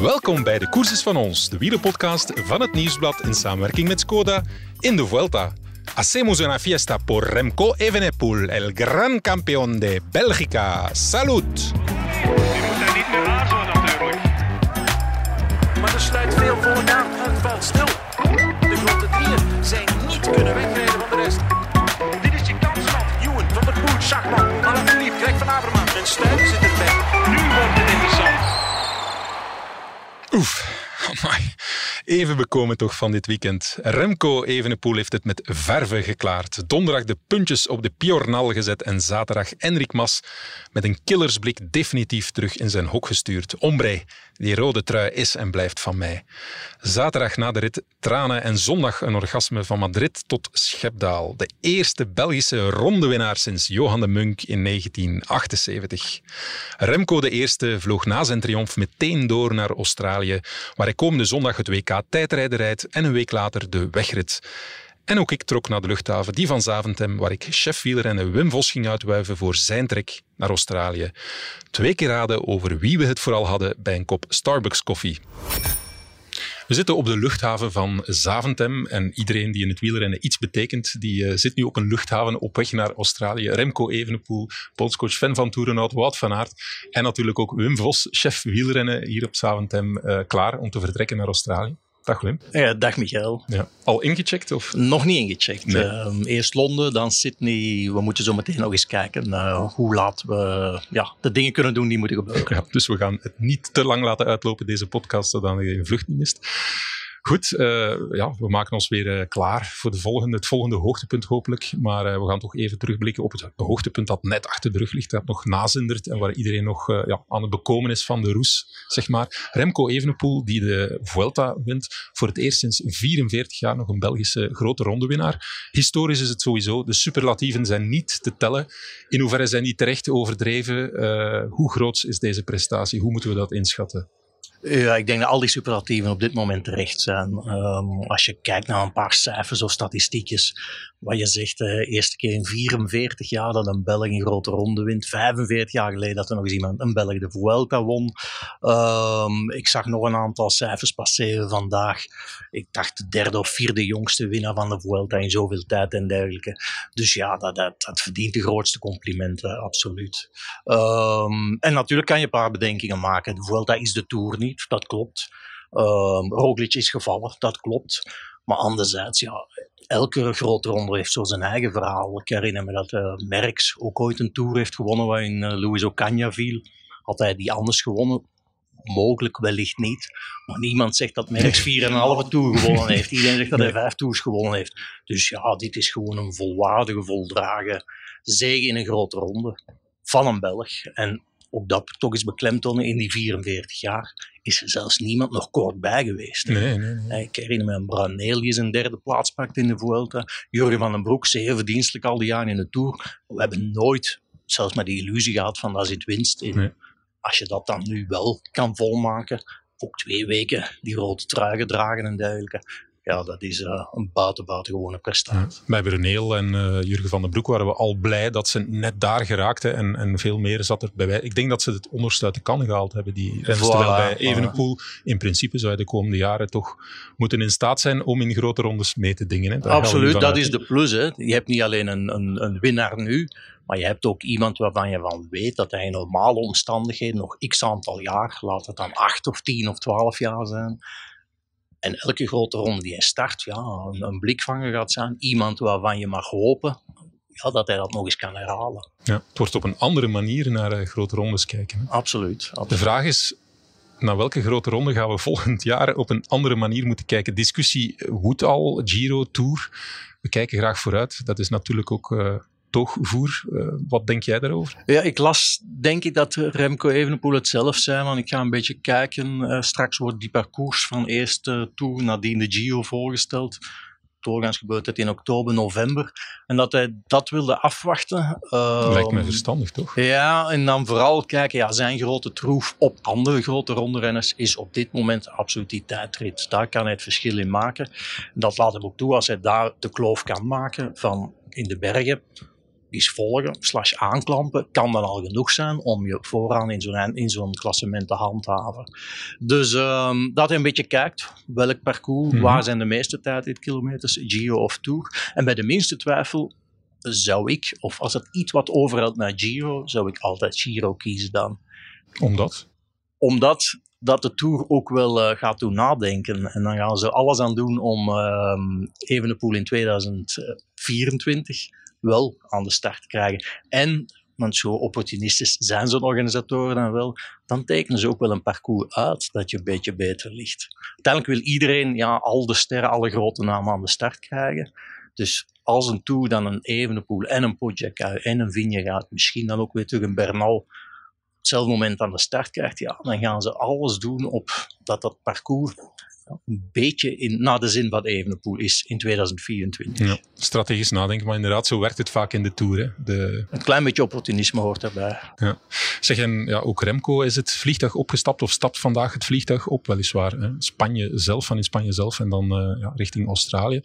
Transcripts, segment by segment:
Welkom bij de Koers is van ons, de wielerpodcast van het Nieuwsblad in samenwerking met Skoda in de Vuelta. Hacemos una fiesta por Remco Evenepoel, el gran campeón de Bélgica. Salud! Je moet daar niet meer aarzelen natuurlijk. Maar er sluit veel volk aan. Het valt stil. De grote drieën zijn niet kunnen wegrijden van de rest. Dit is je kans, man. Ewan, Van der Poel, Schachman, Alaphilippe, Greg van Avermaat en Stuiven zit Oef, amai. Even bekomen toch van dit weekend. Remco Evenepoel heeft het met verve geklaard. Donderdag de puntjes op de Piornal gezet en zaterdag Enric Mas met een killersblik definitief terug in zijn hok gestuurd. Ombre, die rode trui is en blijft van mij. Zaterdag na de rit tranen en zondag een orgasme van Madrid tot Schepdaal. De eerste Belgische rondewinnaar sinds Johan de Munk in 1978. Remco de Eerste vloog na zijn triomf meteen door naar Australië, waar hij komende zondag het WK tijdrijden rijdt en een week later de wegrit. En ook ik trok naar de luchthaven, die van Zaventem, waar ik chef wielrennen Wim Vos ging uitwuiven voor zijn trek naar Australië. Twee keer raden over wie we het vooral hadden bij een kop Starbucks koffie. We zitten op de luchthaven van Zaventem en iedereen die in het wielrennen iets betekent, die eh, zit nu op een luchthaven op weg naar Australië. Remco Evenepoel, bondscoach Sven van Toerenhout, Wout van Aert en natuurlijk ook Wim Vos, chef wielrennen hier op Zaventem, eh, klaar om te vertrekken naar Australië. Dag Wim. Ja, dag Michael. Ja. Al ingecheckt? Of? Nog niet ingecheckt. Nee. Ehm, eerst Londen, dan Sydney. We moeten zo meteen nog eens kijken eh, hoe laat we ja, de dingen kunnen doen die moeten gebeuren. Ja, dus we gaan het niet te lang laten uitlopen, deze podcast, zodat je een vlucht niet mist. Goed, eh, ja, we maken ons weer eh, klaar voor de volgende, het volgende hoogtepunt hopelijk. Maar eh, we gaan toch even terugblikken op het hoogtepunt dat net achter de rug ligt, dat nog nazindert en waar iedereen nog ja, aan het bekomen is van de roes, zeg maar. Remco Evenepoel, die de Vuelta wint, voor het eerst sinds 44 jaar nog een Belgische grote rondewinnaar. Historisch is het sowieso, de superlatieven zijn niet te tellen. In hoeverre zijn die terecht overdreven? Hoe groot is deze prestatie? Hoe moeten we dat inschatten? Ja, ik denk dat al die superlatieven op dit moment terecht zijn. Ehm, als je kijkt naar een paar cijfers of statistiekjes, wat je zegt, de eerste keer in 44 jaar dat een Belg een grote ronde wint. 45 jaar geleden dat er nog eens iemand een Belg de Vuelta won. Ehm, ik zag nog een aantal cijfers passeren vandaag. Ik dacht de derde of vierde jongste winnaar van de Vuelta in zoveel tijd en dergelijke. Dus ja, dat, dat, dat verdient de grootste complimenten, absoluut. Ehm, en natuurlijk kan je een paar bedenkingen maken. De Vuelta is de Tour niet, dat klopt. Um, Roglic is gevallen, dat klopt. Maar anderzijds, ja, elke grote ronde heeft zo zijn eigen verhaal. Ik herinner me dat uh, Merckx ook ooit een Tour heeft gewonnen waarin uh, Luis Ocaña viel. Had hij die anders gewonnen? Mogelijk, wellicht niet. Maar niemand zegt dat Merckx 4,5 Tour gewonnen heeft. Iedereen zegt dat hij vijf Tours gewonnen heeft. Dus ja, dit is gewoon een volwaardige, voldragen zege in een grote ronde van een Belg. En ook dat toch eens beklemtonen in die 44 jaar is er zelfs niemand nog kort bij geweest. Nee, nee, nee. Ik herinner me een Braneel die zijn derde plaats pakt in de Vuelta. Jurgen van den Broek, zeer verdienstelijk al die jaren in de Tour. We hebben nooit, zelfs maar die illusie gehad van daar zit winst in. Als je dat dan nu wel kan volmaken, ook twee weken die rode trui gedragen en dergelijke. Ja, dat is uh, een buiten, buitengewone prestatie. Bij Bruneel en uh, Jurgen van den Broek waren we al blij dat ze net daar geraakten en, en veel meer zat er bij. Ik denk dat ze het onderste uit de kan gehaald hebben, die. Voilà, Terwijl bij voilà. Evenepoel in principe zou je de komende jaren toch moeten in staat zijn om in grote rondes mee te dingen. Hè. Absoluut, dat is de plus. Hè. Je hebt niet alleen een, een, een winnaar nu, maar je hebt ook iemand waarvan je van weet dat hij in normale omstandigheden nog x aantal jaar, laat het dan acht of tien of twaalf jaar zijn. En elke grote ronde die hij start, ja, een, een blikvanger gaat zijn. Iemand waarvan je mag hopen ja, dat hij dat nog eens kan herhalen. Ja, het wordt op een andere manier naar eh, grote rondes kijken. hè. Absoluut. De vraag is, naar welke grote ronde gaan we volgend jaar op een andere manier moeten kijken? Discussie woedt al, Giro, Tour. We kijken graag vooruit. Dat is natuurlijk ook eh toogvoer. Eh, wat denk jij daarover? Ja, ik las, denk ik, dat Remco Evenepoel het zelf zei, want ik ga een beetje kijken. Eh, straks wordt die parcours van eerste Tour nadien de Giro voorgesteld. Doorgaans gebeurt het in oktober, november. En dat hij dat wilde afwachten. eh, Lijkt me verstandig, toch? Ja, en dan vooral kijken, ja, zijn grote troef op andere grote rondrenners is op dit moment absoluut die tijdrit. Daar kan hij het verschil in maken. En dat laat hem ook toe als hij daar de kloof kan maken van in de bergen. Is volgen, slash aanklampen, kan dan al genoeg zijn om je vooraan in zo'n, in zo'n klassement te handhaven. Dus um, dat je een beetje kijkt, welk parcours, Mhm. waar zijn de meeste tijdritkilometers, Giro of Tour. En bij de minste twijfel zou ik, of als het iets wat overhoudt naar Giro, zou ik altijd Giro kiezen dan. Omdat? Omdat dat de Tour ook wel eh, gaat doen nadenken. En dan gaan ze alles aan doen om ehm Evenepoel in 2024 wel aan de start krijgen. En, want zo opportunistisch zijn zo'n organisatoren dan wel, dan tekenen ze ook wel een parcours uit dat je een beetje beter ligt. Uiteindelijk wil iedereen ja, al de sterren, alle grote namen aan de start krijgen. Dus als een Tour dan een Evenepoel en een Pogacar en een Vingegaard, misschien dan ook weer terug een Bernal, hetzelfde moment aan de start krijgt, ja, dan gaan ze alles doen op dat dat parcours een beetje in, naar de zin wat Evenepoel is in 2024. Ja, strategisch nadenken, maar inderdaad, zo werkt het vaak in de Tour. Hè. De, Een klein beetje opportunisme hoort daarbij. ja. Zeg, en ja, ook Remco is het vliegtuig opgestapt of stapt vandaag het vliegtuig op, weliswaar. Hè. Spanje zelf, van in Spanje zelf en dan eh, ja, richting Australië.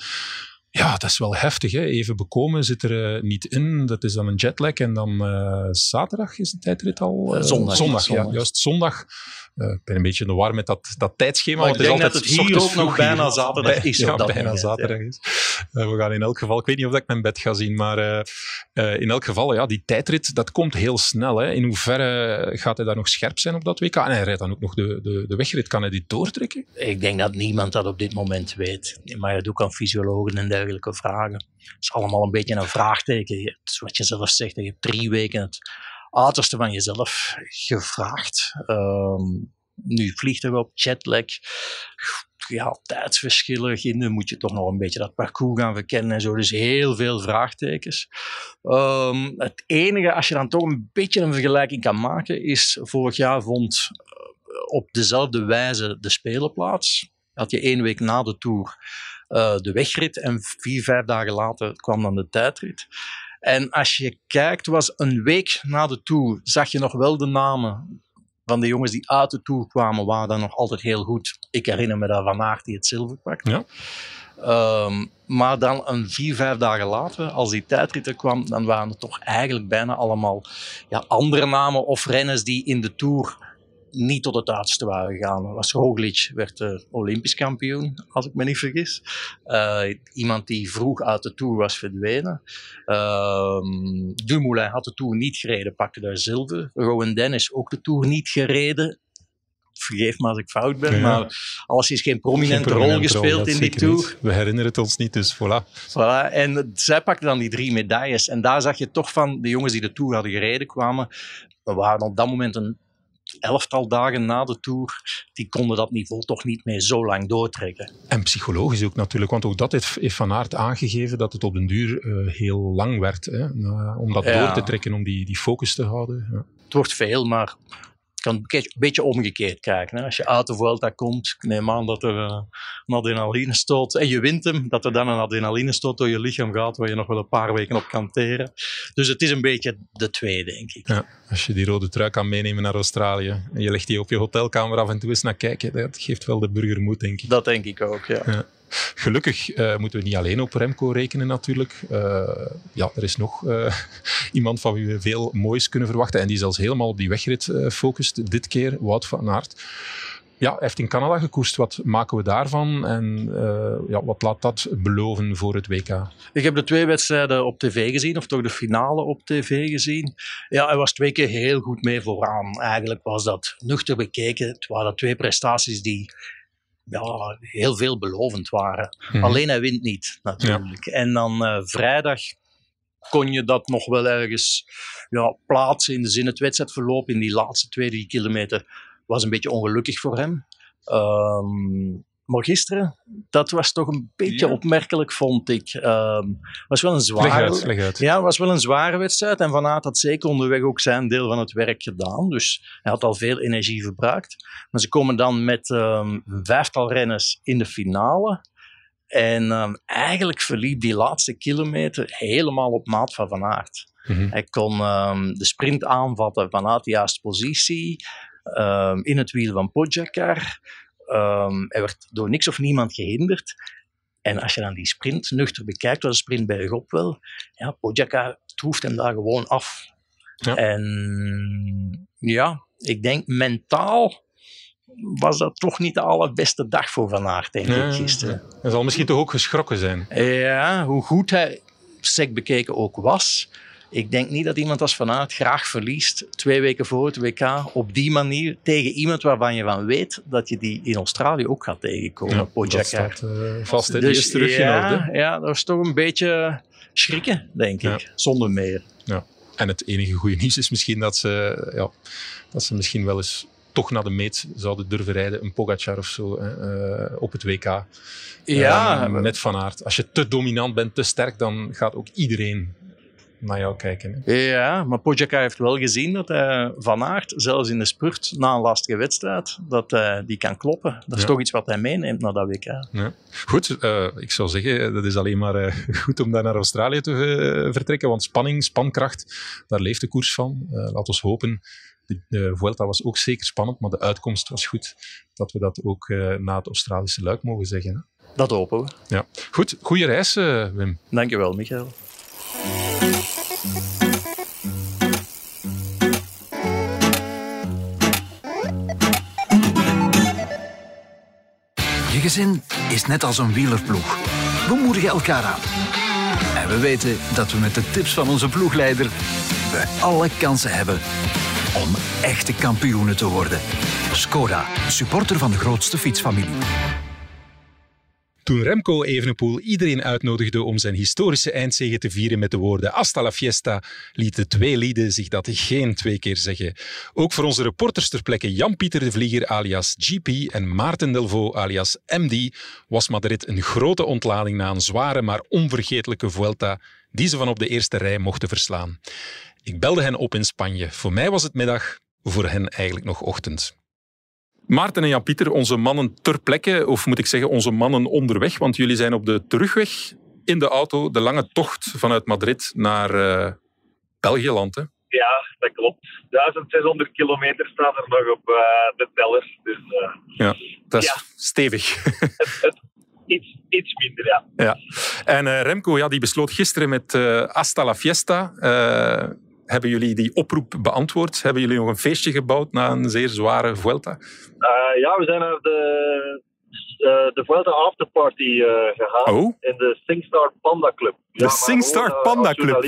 Ja, dat is wel heftig. Hè. Even bekomen zit er eh, niet in. Dat is dan een jetlag. En dan eh, zaterdag is de tijdrit al? Zondag. Zondag, Zondag. ja. Juist zondag. Eh, ik ben een beetje in de war met dat, dat tijdschema. Maar want ik het is denk altijd dat het hier ook nog bijna zaterdag is Ja, dat bijna moment, zaterdag is. We gaan in elk geval, ik weet niet of ik mijn bed ga zien, maar eh, eh, in elk geval, ja, die tijdrit, dat komt heel snel. Hè. In hoeverre gaat hij daar nog scherp zijn op dat WK? En hij rijdt dan ook nog de, de, de wegrit. Kan hij die doortrekken? Ik denk dat niemand dat op dit moment weet. Maar je doet aan fysiologen en dergelijke vragen. Het is allemaal een beetje een vraagteken. Je hebt, wat je zelf zegt, je hebt drie weken het uiterste van jezelf gevraagd. Ehm, nu vliegt er op, jetlag. Ja, tijdsverschillen. Dan moet je toch nog een beetje dat parcours gaan verkennen en zo. Dus heel veel vraagtekens. Ehm, het enige, als je dan toch een beetje een vergelijking kan maken, is vorig jaar vond eh, op dezelfde wijze de Spelen plaats. Had je één week na de Tour eh, de wegrit en vier, vijf dagen later kwam dan de tijdrit. En als je kijkt, was een week na de Tour, zag je nog wel de namen van de jongens die uit de Tour kwamen, waren dan nog altijd heel goed. Ik herinner me daar Van Aert die het zilver pakte. Ja. Ehm, maar dan een vier, vijf dagen later, als die tijdrit er kwam, dan waren het toch eigenlijk bijna allemaal ja, andere namen of renners die in de Tour niet tot het uiterste waren gegaan. Was Roglic werd uh, Olympisch kampioen, als ik me niet vergis. Uh, iemand die vroeg uit de Tour was verdwenen. Uh, Dumoulin had de Tour niet gereden, pakte daar zilver. Rowan Dennis ook de Tour niet gereden. Vergeef me als ik fout ben, ja. maar alles is geen prominente, geen prominente rol gespeeld rol, in die Tour. Niet. We herinneren het ons niet, dus voilà. voilà. En zij pakten dan die drie medailles. En daar zag je toch van de jongens die de Tour hadden gereden kwamen. We waren op dat moment een elftal dagen na de Tour, die konden dat niveau toch niet meer zo lang doortrekken. En psychologisch ook natuurlijk, want ook dat heeft, Van Aert aangegeven dat het op den duur uh, heel lang werd. Hè, om dat ja. door te trekken, om die, die focus te houden. Ja. Het wordt veel, maar kan een beetje omgekeerd kijken. Hè. Als je uit de Vuelta komt, ik neem aan dat er uh, een adrenaline stoot en je wint hem, dat er dan een adrenaline stoot door je lichaam gaat, waar je nog wel een paar weken op kan teren. Dus het is een beetje de twee, denk ik. Ja, als je die rode trui kan meenemen naar Australië en je legt die op je hotelkamer af en toe eens naar kijken, dat geeft wel de burger moed, denk ik. Dat denk ik ook, ja. ja. Gelukkig uh, moeten we niet alleen op Remco rekenen natuurlijk. Uh, ja, er is nog uh, iemand van wie we veel moois kunnen verwachten en die zelfs helemaal op die wegrit focust dit keer, Wout van Aert. Ja, hij heeft in Canada gekoerst. Wat maken we daarvan en ja, wat laat dat beloven voor het WK? Ik heb de twee wedstrijden op tv gezien, of toch de finale op tv gezien. Ja, hij was twee keer heel goed mee vooraan. Eigenlijk was dat nuchter bekeken. Het waren twee prestaties die ja, heel veelbelovend waren. Hmm. Alleen hij wint niet, natuurlijk. Ja. En dan uh, vrijdag kon je dat nog wel ergens ja, plaatsen in de zin het wedstrijdverloop in die laatste twee, drie kilometer was een beetje ongelukkig voor hem. Um, maar gisteren, dat was toch een beetje ja. opmerkelijk, vond ik. Um, was wel een zware, leg uit, leg uit. Ja, was wel een zware wedstrijd. En Van Aert had zeker onderweg ook zijn deel van het werk gedaan. Dus hij had al veel energie verbruikt. Maar ze komen dan met um, een vijftal renners in de finale. En um, eigenlijk verliep die laatste kilometer helemaal op maat van Van Aert. Mm -hmm. Hij kon de sprint aanvatten vanuit de juiste positie. in het wiel van Pogacar. Um, hij werd door niks of niemand gehinderd. En als je dan die sprint nuchter bekijkt, was de sprint bergop wel. Ja, Pogacar troeft hem daar gewoon af. Ja. En ja, ik denk mentaal was dat toch niet de allerbeste dag voor Van Aert, denk ik, gisteren. Hij zal misschien toch ook geschrokken zijn. Ja, hoe goed hij sec bekeken ook was. Ik denk niet dat iemand als Van Aert graag verliest, twee weken voor het WK, op die manier tegen iemand waarvan je van weet dat je die in Australië ook gaat tegenkomen, dat Pogacar. staat eh, vast. Die is terug in Dus ja, orde. ja, dat was toch een beetje schrikken, denk Ja. ik, zonder meer. Ja. En het enige goede nieuws is misschien dat ze, ja, dat ze misschien wel eens toch naar de meet zouden durven rijden. Een Pogacar of zo hè, eh, op het WK. Ja, Eh, met Van Aert. Als je te dominant bent, te sterk, dan gaat ook iedereen naar jou kijken. Hè. Ja, maar Pogacar heeft wel gezien dat hij Van Aert, zelfs in de spurt, na een lastige wedstrijd, dat hij die kan kloppen. Dat is Ja. toch iets wat hij meeneemt naar dat WK. Ja. Goed, eh, ik zou zeggen, dat is alleen maar eh, goed om daar naar Australië te eh, vertrekken, want spanning, spankracht, daar leeft de koers van. Eh laten we hopen. De, Vuelta was ook zeker spannend, maar de uitkomst was goed. Dat we dat ook eh, na het Australische luik mogen zeggen. Hè. Dat hopen we. Ja. Goed, goede reis, eh, Wim. Dankjewel, Michael. Je gezin is net als een wielerploeg. We moedigen elkaar aan. En we weten dat we met de tips van onze ploegleider we alle kansen hebben om echte kampioenen te worden. Skoda, supporter van de grootste fietsfamilie. Toen Remco Evenepoel iedereen uitnodigde om zijn historische eindzege te vieren met de woorden Hasta la fiesta, lieten twee lieden zich dat geen twee keer zeggen. Ook voor onze reporters ter plekke Jan-Pieter de Vlieger alias GP en Maarten Delvaux alias MD was Madrid een grote ontlading na een zware maar onvergetelijke Vuelta die ze van op de eerste rij mochten verslaan. Ik belde hen op in Spanje. Voor mij was het middag, voor hen eigenlijk nog ochtend. Maarten en Jan-Pieter, onze mannen ter plekke, of moet ik zeggen onze mannen onderweg, want jullie zijn op de terugweg in de auto, de lange tocht vanuit Madrid naar eh België-land. hè? Ja, dat klopt. 1600 kilometer staat er nog op eh, de teller. Dus eh, Dat is Ja. stevig. iets, iets minder, ja. ja. En Remco ja, die besloot gisteren met Hasta la Fiesta. Hebben jullie die oproep beantwoord? Hebben jullie nog een feestje gebouwd na een zeer zware Vuelta? Eh, ja, we zijn naar de, eh, de Vuelta Afterparty eh gegaan. Oh, In de SingStar Panda Club. Ja, maar SingStar gewoon, Panda Club.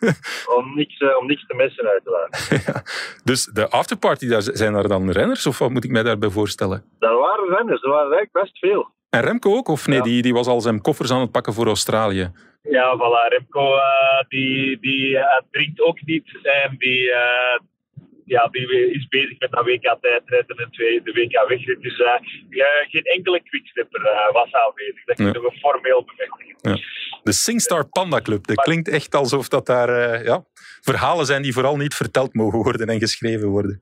om, niks, om niks te missen, uiteraard. dus de afterparty, daar zijn er dan renners? Of wat moet ik mij daarbij voorstellen? Daar waren renners, er waren eigenlijk best veel. En Remco ook? Of nee, Ja. die, die was al zijn koffers aan het pakken voor Australië? Ja, voilà. Remco eh, die, die eh, drinkt ook niet. En die, eh, ja, die is bezig met dat WK tijdrijden en twee- de WK wegrit. Dus ja, geen enkele quickstepper was aanwezig. Dat kunnen we formeel bevestigen. De SingStar Panda Club. Dat klinkt echt alsof dat daar ja, verhalen zijn die vooral niet verteld mogen worden en geschreven worden.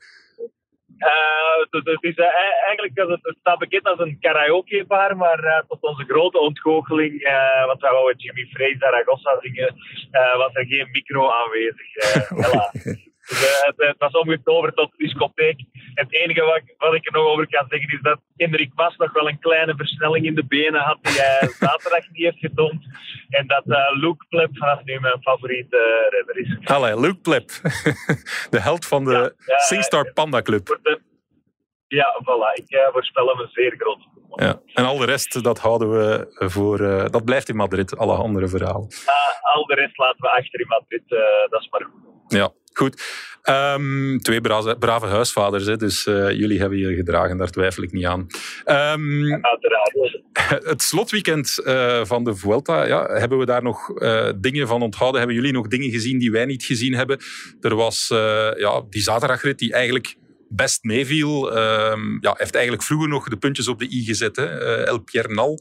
Eh, dus het, is, eh, eigenlijk, het, het staat bekend als een karaokebar, maar eh, tot onze grote ontgoocheling, eh, want wij wouden Jimmy Frey Zaragoza zingen, eh, was er geen micro aanwezig. eh. Dus, eh, het, het was omgetoverd tot discotheek. Het enige wat, ik- wat ik er nog over kan zeggen is dat Hendrik Mas nog wel een kleine versnelling in de benen had die hij zaterdag niet heeft getoond. En dat eh, Luke Pleb vanaf nu mijn favoriete redder is. Allee, Luke Pleb. De held van de Ja, SingStar Panda Club. De- Ja, voilà. Ik eh, voorspel hem een zeer groot. Ja. En al de rest, dat houden we voor... eh, dat blijft in Madrid, alle andere verhalen. Ah, al de rest laten we achter in Madrid. eh, dat is maar goed. Ja, goed. Ehm, twee brave, brave huisvaders, hè, dus eh, jullie hebben je gedragen, daar twijfel ik niet aan. Ehm, Uiteraard. het slotweekend eh, van de Vuelta, ja, hebben we daar nog eh, dingen van onthouden? Hebben jullie nog dingen gezien die wij niet gezien hebben? Er was ja, die zaterdagrit die eigenlijk best meeviel. Ehm, ja, heeft eigenlijk vroeger nog de puntjes op de i gezet, hè? El Piernal,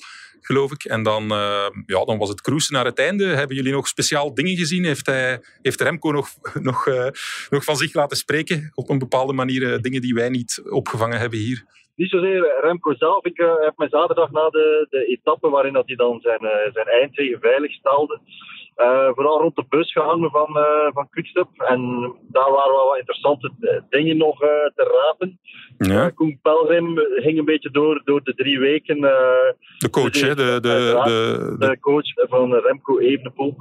geloof ik. En dan, eh, ja, dan was het cruisen naar het einde. Hebben jullie nog speciaal dingen gezien? Heeft, hij, heeft Remco nog, nog, eh, nog van zich laten spreken op een bepaalde manier? eh, dingen die wij niet opgevangen hebben hier? Niet zozeer Remco zelf. Ik heb me zaterdag na de, de etappe waarin dat hij dan zijn, zijn eindzege veilig stelde, eh, vooral rond de bus gehangen van, eh van. En daar waren wel wat interessante eh, dingen nog te rapen. Ja. Koen Pelgrim ging een beetje door, door de drie weken. De coach, hè? De, de, de, de- coach van Remco Evenepoel.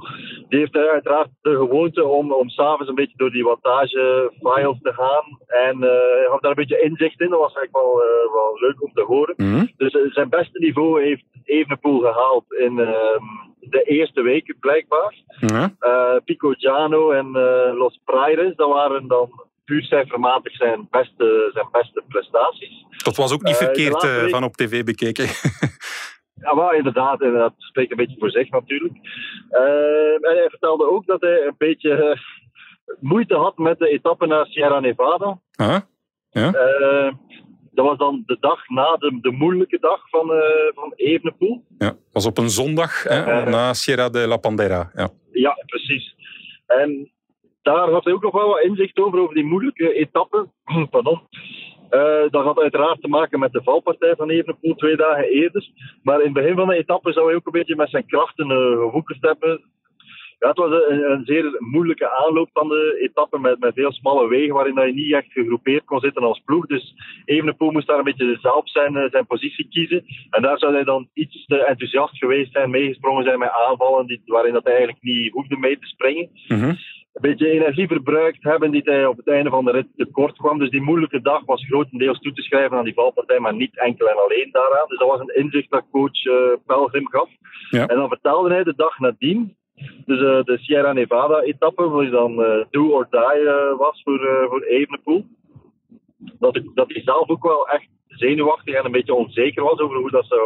Die heeft uiteraard de gewoonte om, om s'avonds een beetje door die wattagefiles te gaan. En hij had daar een beetje inzicht in. Dat was eigenlijk wel, wel leuk om te horen. Mhm. Dus zijn beste niveau heeft Evenepoel gehaald in ehm, de eerste weken blijkbaar. Ja. Eh, Pico Giano en eh, Los Praires, dat waren dan puur cijfermatig zijn beste, zijn beste prestaties. Dat was ook niet Eh, verkeerd week- van op tv bekeken. Ja, maar inderdaad, dat spreekt een beetje voor zich natuurlijk. En hij vertelde ook dat hij een beetje moeite had met de etappe naar Sierra Nevada. Huh? Eh, dat was dan de dag na de, de moeilijke dag van, eh van Evenepoel. Ja, was op een zondag hè, Eh. na Sierra de la Pandera. Ja. Ja, precies. En daar had hij ook nog wel wat inzicht over, over die moeilijke etappe. Pardon. Eh, dat had uiteraard te maken met de valpartij van Evenepoel twee dagen eerder. Maar in het begin van de etappe zou hij ook een beetje met zijn krachten eh gewoekerd hebben. Ja, het was een, een zeer moeilijke aanloop van de etappe met, met heel smalle wegen waarin dat je niet echt gegroepeerd kon zitten als ploeg. Dus Evenepoel moest daar een beetje zelf zijn, eh, zijn positie kiezen. En daar zou hij dan iets te enthousiast geweest zijn, meegesprongen zijn met aanvallen die, waarin dat hij eigenlijk niet hoefde mee te springen Mhm. een beetje energie verbruikt hebben die hij op het einde van de rit tekort kwam. Dus die moeilijke dag was grotendeels toe te schrijven aan die valpartij, maar niet enkel en alleen daaraan. Dus dat was een inzicht dat coach eh Pelgrim gaf. Ja. En dan vertelde hij de dag nadien, dus eh, de Sierra Nevada-etappe, waar dan eh do or die eh, was voor, voor Evenepoel, dat, ik- dat hij zelf ook wel echt zenuwachtig en een beetje onzeker was over hoe dat zou,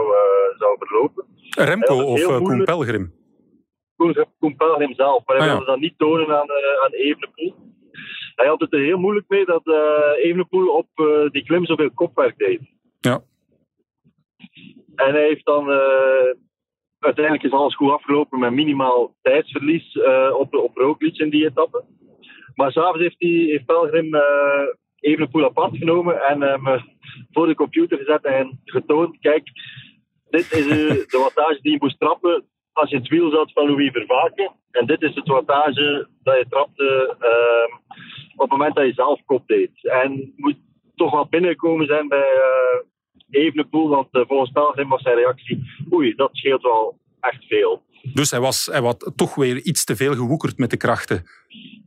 zou verlopen. Remco of eh, Koen moeilijk. Pelgrim? Koen, Koen Pelgrim zelf, maar hij Ah, ja. wilde dat niet tonen aan, aan Evenepoel. Hij had het er heel moeilijk mee dat Evenepoel op die klim zoveel kopwerk deed. Ja. En hij heeft dan... uiteindelijk is alles goed afgelopen met minimaal tijdsverlies eh, op, op Roglic in die etappe. Maar s'avonds heeft, hij, heeft Pelgrim eh Evenepoel apart genomen en hem voor de computer gezet en getoond, kijk, dit is de wattage die je moest trappen als je het wiel zat van Louis Vervaken. En dit is het wattage dat je trapte ehm, op het moment dat je zelf kop deed. En moet toch wel binnengekomen zijn bij eh Evenepoel, want eh, volgens Pelgrim was zijn reactie, oei, dat scheelt wel echt veel. Dus hij was, hij was toch weer iets te veel gewoekerd met de krachten.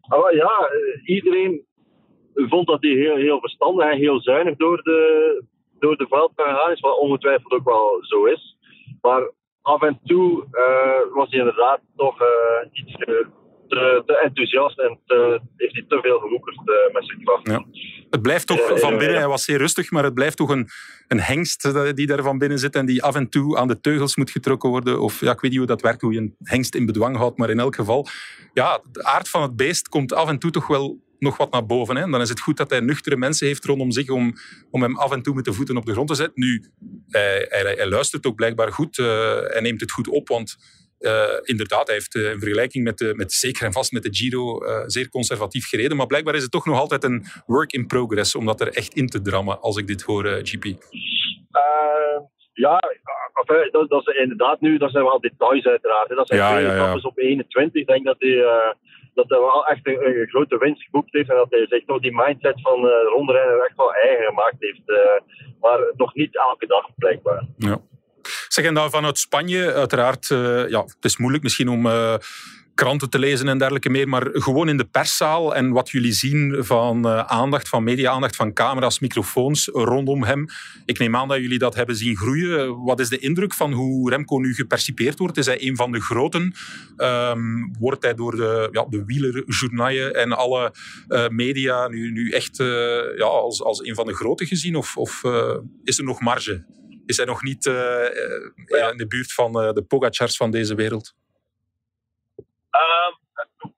Maar ja, eh, iedereen vond dat hij heel, heel verstandig en heel zuinig door de, door de veld kan gaan is, wat ongetwijfeld ook wel zo is. Maar af en toe eh, was hij inderdaad toch iets te, te, te enthousiast en te, heeft hij te veel gewoekerd eh, met zijn kracht. Ja. Het blijft toch Ja, van binnen, hij was zeer rustig, maar het blijft toch een, een hengst eh, die daar van binnen zit en die af en toe aan de teugels moet getrokken worden. Of ja, ik weet niet hoe dat werkt, hoe je een hengst in bedwang houdt, maar in elk geval, ja, de aard van het beest komt af en toe toch wel nog wat naar boven. Hè. En dan is het goed dat hij nuchtere mensen heeft rondom zich om, om hem af en toe met de voeten op de grond te zetten. Nu, hij, hij, hij luistert ook blijkbaar goed, eh hij neemt het goed op, want eh, inderdaad, hij heeft eh, in vergelijking met, de, met zeker en vast met de Giro eh, zeer conservatief gereden. Maar blijkbaar is het toch nog altijd een work in progress om dat er echt in te drammen, als ik dit hoor, eh, GP. Eh, ja, enfin, dat, dat is inderdaad nu, dat zijn wel details uiteraard. hè. Dat zijn Ja, twee ja, ja. etappes op 21. Ik denk dat hij, eh, dat hij wel echt een, een grote winst geboekt heeft en dat hij zich toch die mindset van rondrijden echt wel eigen gemaakt heeft. eh, maar nog niet elke dag blijkbaar. Ja. Zeg, en dan vanuit Spanje, uiteraard, eh, ja, het is moeilijk misschien om eh, kranten te lezen en dergelijke meer, maar gewoon in de perszaal en wat jullie zien van eh, aandacht, van media-aandacht, van camera's, microfoons rondom hem. Ik neem aan dat jullie dat hebben zien groeien. Wat is de indruk van hoe Remco nu gepercipeerd wordt? Is hij een van de groten? Ehm, wordt hij door de, ja, de wielerjournaille en alle media nu, nu echt ja, als, als een van de grote gezien? Of, of is er nog marge? Is hij nog niet eh, eh, in de buurt van eh, de Pogacars van deze wereld? Ehm,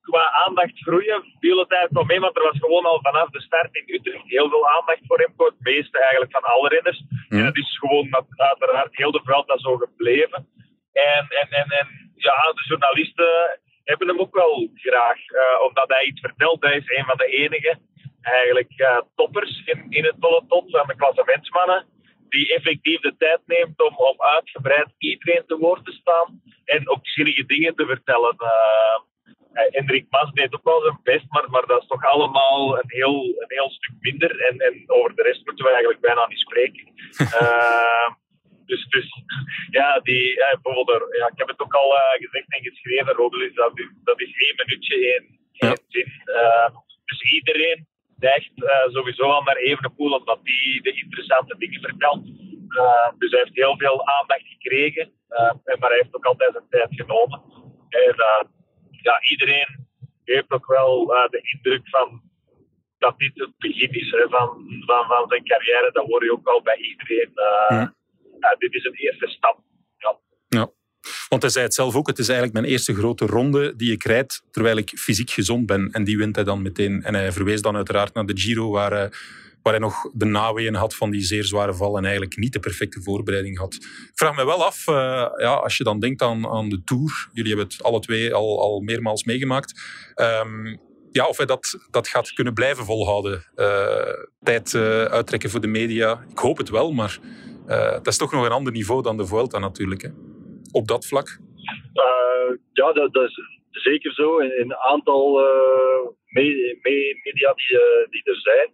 qua aandacht groeien viel het eigenlijk nog mee, want er was gewoon al vanaf de start in Utrecht heel veel aandacht voor hem. Het meeste eigenlijk van alle renners. Ja. En het is gewoon dat, uiteraard heel de veld dat zo gebleven. En, en, en, en ja, de journalisten hebben hem ook wel graag, omdat hij iets vertelt. Hij is een van de enige eigenlijk toppers in, in het peloton van de klassementsmannen. Die effectief de tijd neemt om, om uitgebreid iedereen te woord te staan en ook verschillende dingen te vertellen. Uh, Hendrik Mas deed ook wel zijn best, maar, maar dat is toch allemaal een heel, een heel stuk minder. En, en over de rest moeten we eigenlijk bijna niet spreken. uh, dus, dus ja, die, ja, bijvoorbeeld, ja, ik heb het ook al uh, gezegd en geschreven, Rodelis, dat, dat is één minuutje, één, één zin. Dus iedereen neigt uh, sowieso al naar Evenepoel, omdat die de interessante dingen vertelt. dus hij heeft heel veel aandacht gekregen, maar hij heeft ook altijd zijn tijd genomen. En ja, iedereen heeft ook wel de indruk van dat dit het begin is hè, van, van, van zijn carrière. Dat hoor je ook al bij iedereen. Ja dit is een eerste stap. Ja. ja. Want hij zei het zelf ook, het is eigenlijk mijn eerste grote ronde die ik rijd terwijl ik fysiek gezond ben. En die wint hij dan meteen. En hij verwees dan uiteraard naar de Giro, waar, uh, waar hij nog de naweeën had van die zeer zware val en eigenlijk niet de perfecte voorbereiding had. Ik vraag me wel af, uh, ja, als je dan denkt aan, aan de Tour, jullie hebben het alle twee al, al meermaals meegemaakt, um, ja, of hij dat, dat gaat kunnen blijven volhouden. Uh, tijd uittrekken voor de media. Ik hoop het wel, maar dat is toch nog een ander niveau dan de Vuelta natuurlijk, hè? Op dat vlak. Uh, ja, dat, dat, is zeker zo. In een aantal uh, media die, die er zijn.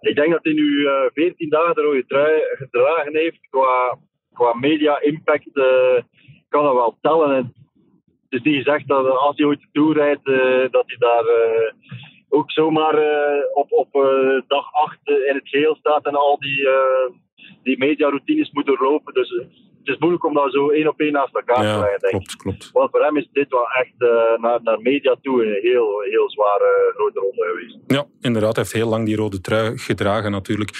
Ik denk dat hij nu 14 dagen de rode gedragen heeft. Qua, qua media-impact kan dat wel tellen. En het is niet gezegd dat als hij ooit Tour rijdt, dat hij daar ook zomaar op, op dag 8 in het geel staat en al die die mediaroutines moeten lopen. Dus eh, het is moeilijk om dat zo één op één naast elkaar ja, te leggen, denk klopt, klopt. Want voor hem is dit wel echt uh, naar, naar media toe een heel, heel zware rode ronde geweest. Ja, inderdaad. Hij heeft heel lang die rode trui gedragen natuurlijk.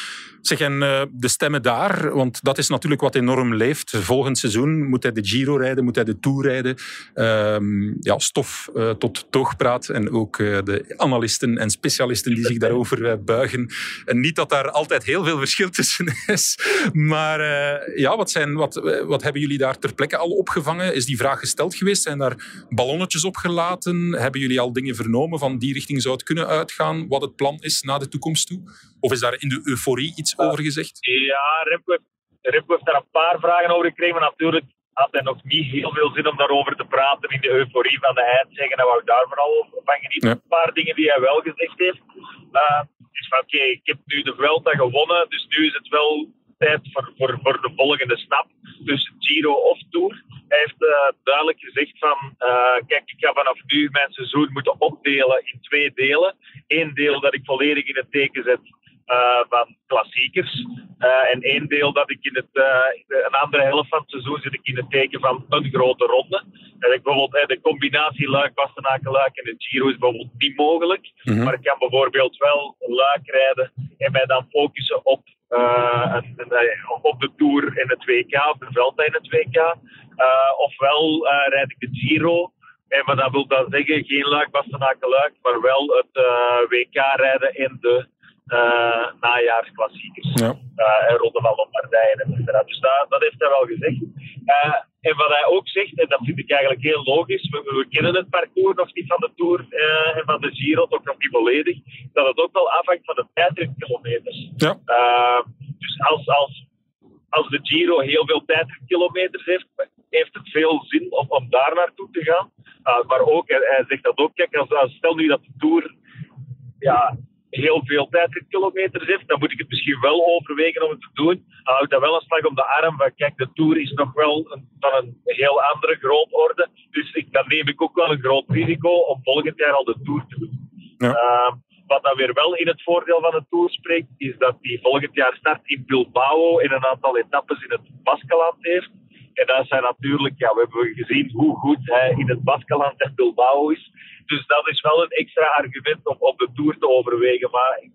Zeg, en uh, de stemmen daar, want dat is natuurlijk wat enorm leeft. Volgend seizoen moet hij de Giro rijden, moet hij de Tour rijden. Um, ja, stof tot toogpraat en ook de analisten en specialisten die zich daarover buigen. En niet dat daar altijd heel veel verschil tussen is. Maar ja, wat, zijn, wat, wat hebben jullie daar ter plekke al opgevangen? Is die vraag gesteld geweest? Zijn daar ballonnetjes opgelaten? Hebben jullie al dingen vernomen van die richting zou het kunnen uitgaan? Wat het plan is naar de toekomst toe? Of is daar in de euforie iets over gezegd? Ja, Remco heeft, daar een paar vragen over gekregen, maar natuurlijk had hij nog niet heel veel zin om daarover te praten in de euforie van de eindzegen. En wou ik daar vooral van genieten. Ja. Een paar dingen die hij wel gezegd heeft. Uh, is van oké, okay, ik heb nu de Vuelta gewonnen, dus nu is het wel tijd voor, voor, voor de volgende stap. Dus Giro of Tour. Hij heeft uh, duidelijk gezegd van, uh, kijk, ik ga vanaf nu mijn seizoen moeten opdelen in twee delen. Eén deel dat ik volledig in het teken zet uh, van klassiekers. Uh, en één deel dat ik in het, uh, een andere helft van het seizoen zit ik in het teken van een grote ronde. En ik bijvoorbeeld de combinatie Luik, Bastenaken, Luik en de Giro is bijvoorbeeld niet mogelijk. Mm -hmm. Maar ik kan bijvoorbeeld wel Luik rijden en mij dan focussen op, een, een, op de Tour in het WK, op de Velta in het WK. ofwel rijd ik de Giro en maar dat wil dan zeggen, geen Luik, Bastenaken, Luik, maar wel het WK rijden in de uh, najaarsklassiekers. Ja. Uh, en Ronde van Lombardije, etc. Dus dat, dat heeft hij wel gezegd. Uh, en wat hij ook zegt, en dat vind ik eigenlijk heel logisch, we, we kennen het parcours nog niet van de Tour en van de Giro, ook nog niet volledig, dat het ook wel afhangt van de tijdritkilometers. Ja. dus als, als, als de Giro heel veel tijdritkilometers heeft, heeft het veel zin om, om daar naartoe te gaan. maar ook, hij, hij, zegt dat ook, kijk, als, als, stel nu dat de Tour ja, heel veel tijdritkilometers heeft, dan moet ik het misschien wel overwegen om het te doen. Dan hou ik dat wel een slag om de arm van kijk, de Tour is nog wel een, van een heel andere grootorde. Dus ik, dan neem ik ook wel een groot risico om volgend jaar al de Tour te doen. Ja. Uh, wat dan weer wel in het voordeel van de Tour spreekt, is dat die volgend jaar start in Bilbao in een aantal etappes in het Baskeland heeft. En dat zijn natuurlijk, ja, we hebben gezien hoe goed hij in het Baskeland en Bilbao is. Dus dat is wel een extra argument om op de Tour te overwegen. Maar hij,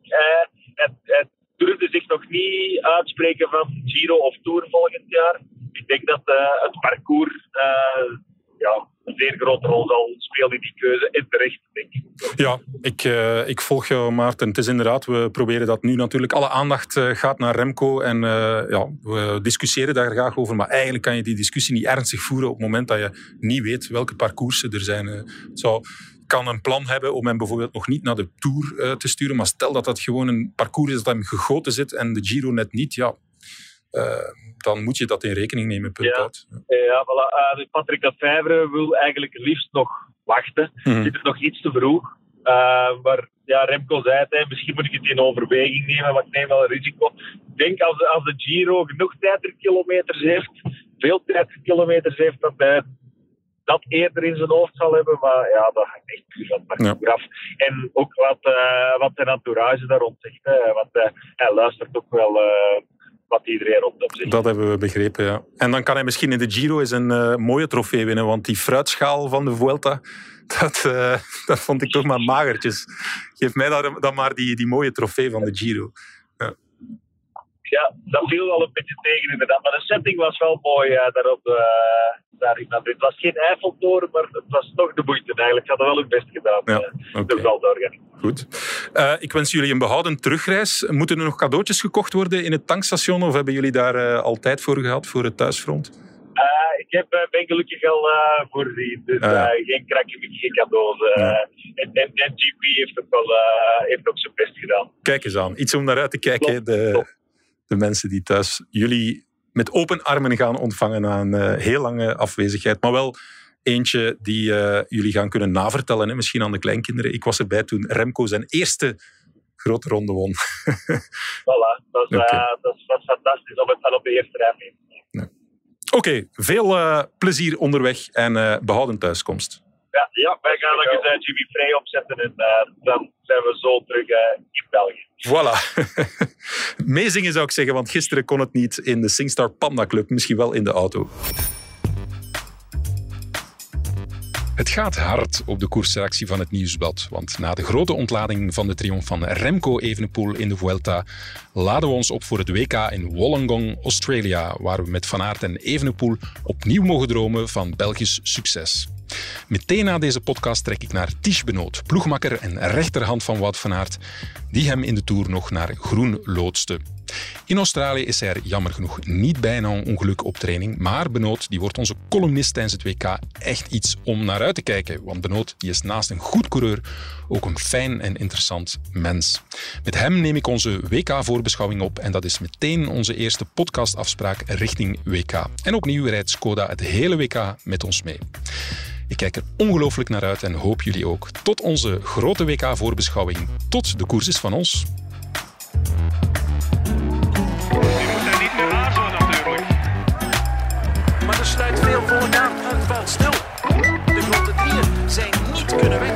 hij, hij durfde zich nog niet uitspreken van Giro of Tour volgend jaar. Ik denk dat uh, het parcours uh, ja, een zeer grote rol zal spelen in die keuze. En terecht, denk ik. Ja, ik, uh, ik volg jou, Maarten. Het is inderdaad, we proberen dat nu natuurlijk. Alle aandacht uh, gaat naar Remco en uh, ja, we discussiëren daar graag over. Maar eigenlijk kan je die discussie niet ernstig voeren op het moment dat je niet weet welke parcoursen er zijn. Het zou kan een plan hebben om hem bijvoorbeeld nog niet naar de Tour te sturen. Maar stel dat dat gewoon een parcours is dat hem gegoten zit en de Giro net niet. Ja, eh, dan moet je dat in rekening nemen. Punt Ja. uit. Ja, voilà. Eh, dus Patrick Lefevre wil eigenlijk het liefst nog wachten. Mhm. Dit is nog iets te vroeg. Eh, maar ja, Remco zei het, hè, misschien moet ik het in overweging nemen, maar ik neem wel een risico. Ik denk als de, als de Giro genoeg tijdkilometers heeft, veel tijdkilometers heeft, dat hij dat eerder in zijn hoofd zal hebben. Maar ja, dat hangt echt puur van het af. En ook wat, eh, wat zijn entourage daar rond zegt. Hè, want hij luistert ook wel wat iedereen rondom zegt. Dat hebben we begrepen, ja. En dan kan hij misschien in de Giro eens een eh, mooie trofee winnen, want die fruitschaal van de Vuelta, dat, eh, dat vond ik toch maar magertjes. Geef mij dan, dan maar die, die mooie trofee van de Giro. Ja, dat viel wel een beetje tegen inderdaad. Maar de setting was wel mooi daar in Madrid. Het was geen Eiffeltoren, maar het was toch de moeite eigenlijk. Ze hadden wel hun best gedaan. Ja, eh, de Veldorganisatie. Goed. Ik wens jullie een behouden terugreis. Moeten er nog cadeautjes gekocht worden in het tankstation of hebben jullie daar eh, al tijd voor gehad, voor het thuisfront? Ik heb, ben gelukkig al eh, voorzien, dus Ah, geen krakje, geen cadeaus. en, en, en GP heeft ook, wel, heeft ook zijn best gedaan. Kijk eens aan. Iets om naar uit te kijken. Klopt, De. De mensen die thuis jullie met open armen gaan ontvangen na een eh, heel lange afwezigheid. Maar wel eentje die eh, jullie gaan kunnen navertellen. Hè? Misschien aan de kleinkinderen. Ik was erbij toen Remco zijn eerste grote ronde won. Voilà, dat is, Oké. eh, dat is, dat is fantastisch om het dan op de eerste rij mee te nemen. Oké, veel plezier onderweg en eh, behouden thuiskomst. Ja, ja, wij gaan nog eens eh, Jimmy Frey opzetten en eh, dan zijn we zo terug eh, in België. Voilà. Meezingen zou ik zeggen, want gisteren kon het niet in de Singstar Panda Club. Misschien wel in de auto. Het gaat hard op de koersreactie van het Nieuwsblad. Want na de grote ontlading van de triomf van Remco Evenepoel in de Vuelta laden we ons op voor het WK in Wollongong, Australia, waar we met Van Aert en Evenepoel opnieuw mogen dromen van Belgisch succes. Meteen na deze podcast trek ik naar Ties Benoot, ploegmakker en rechterhand van Wout van Aert, die hem in de Tour nog naar groen loodste. In Australië is hij er jammer genoeg niet bijna een ongeluk op training, maar Benoot die wordt onze columnist tijdens het WK echt iets om naar uit te kijken, want Benoot die is naast een goed coureur ook een fijn en interessant mens. Met hem neem ik onze WK-voorbeschouwing op en dat is meteen onze eerste podcastafspraak richting WK. En opnieuw rijdt Skoda het hele WK met ons mee. Ik kijk er ongelooflijk naar uit en hoop jullie ook. Tot onze grote WK-voorbeschouwing. Tot de koers is van ons. Valt stil. De grote drieën zijn niet kunnen wegrijden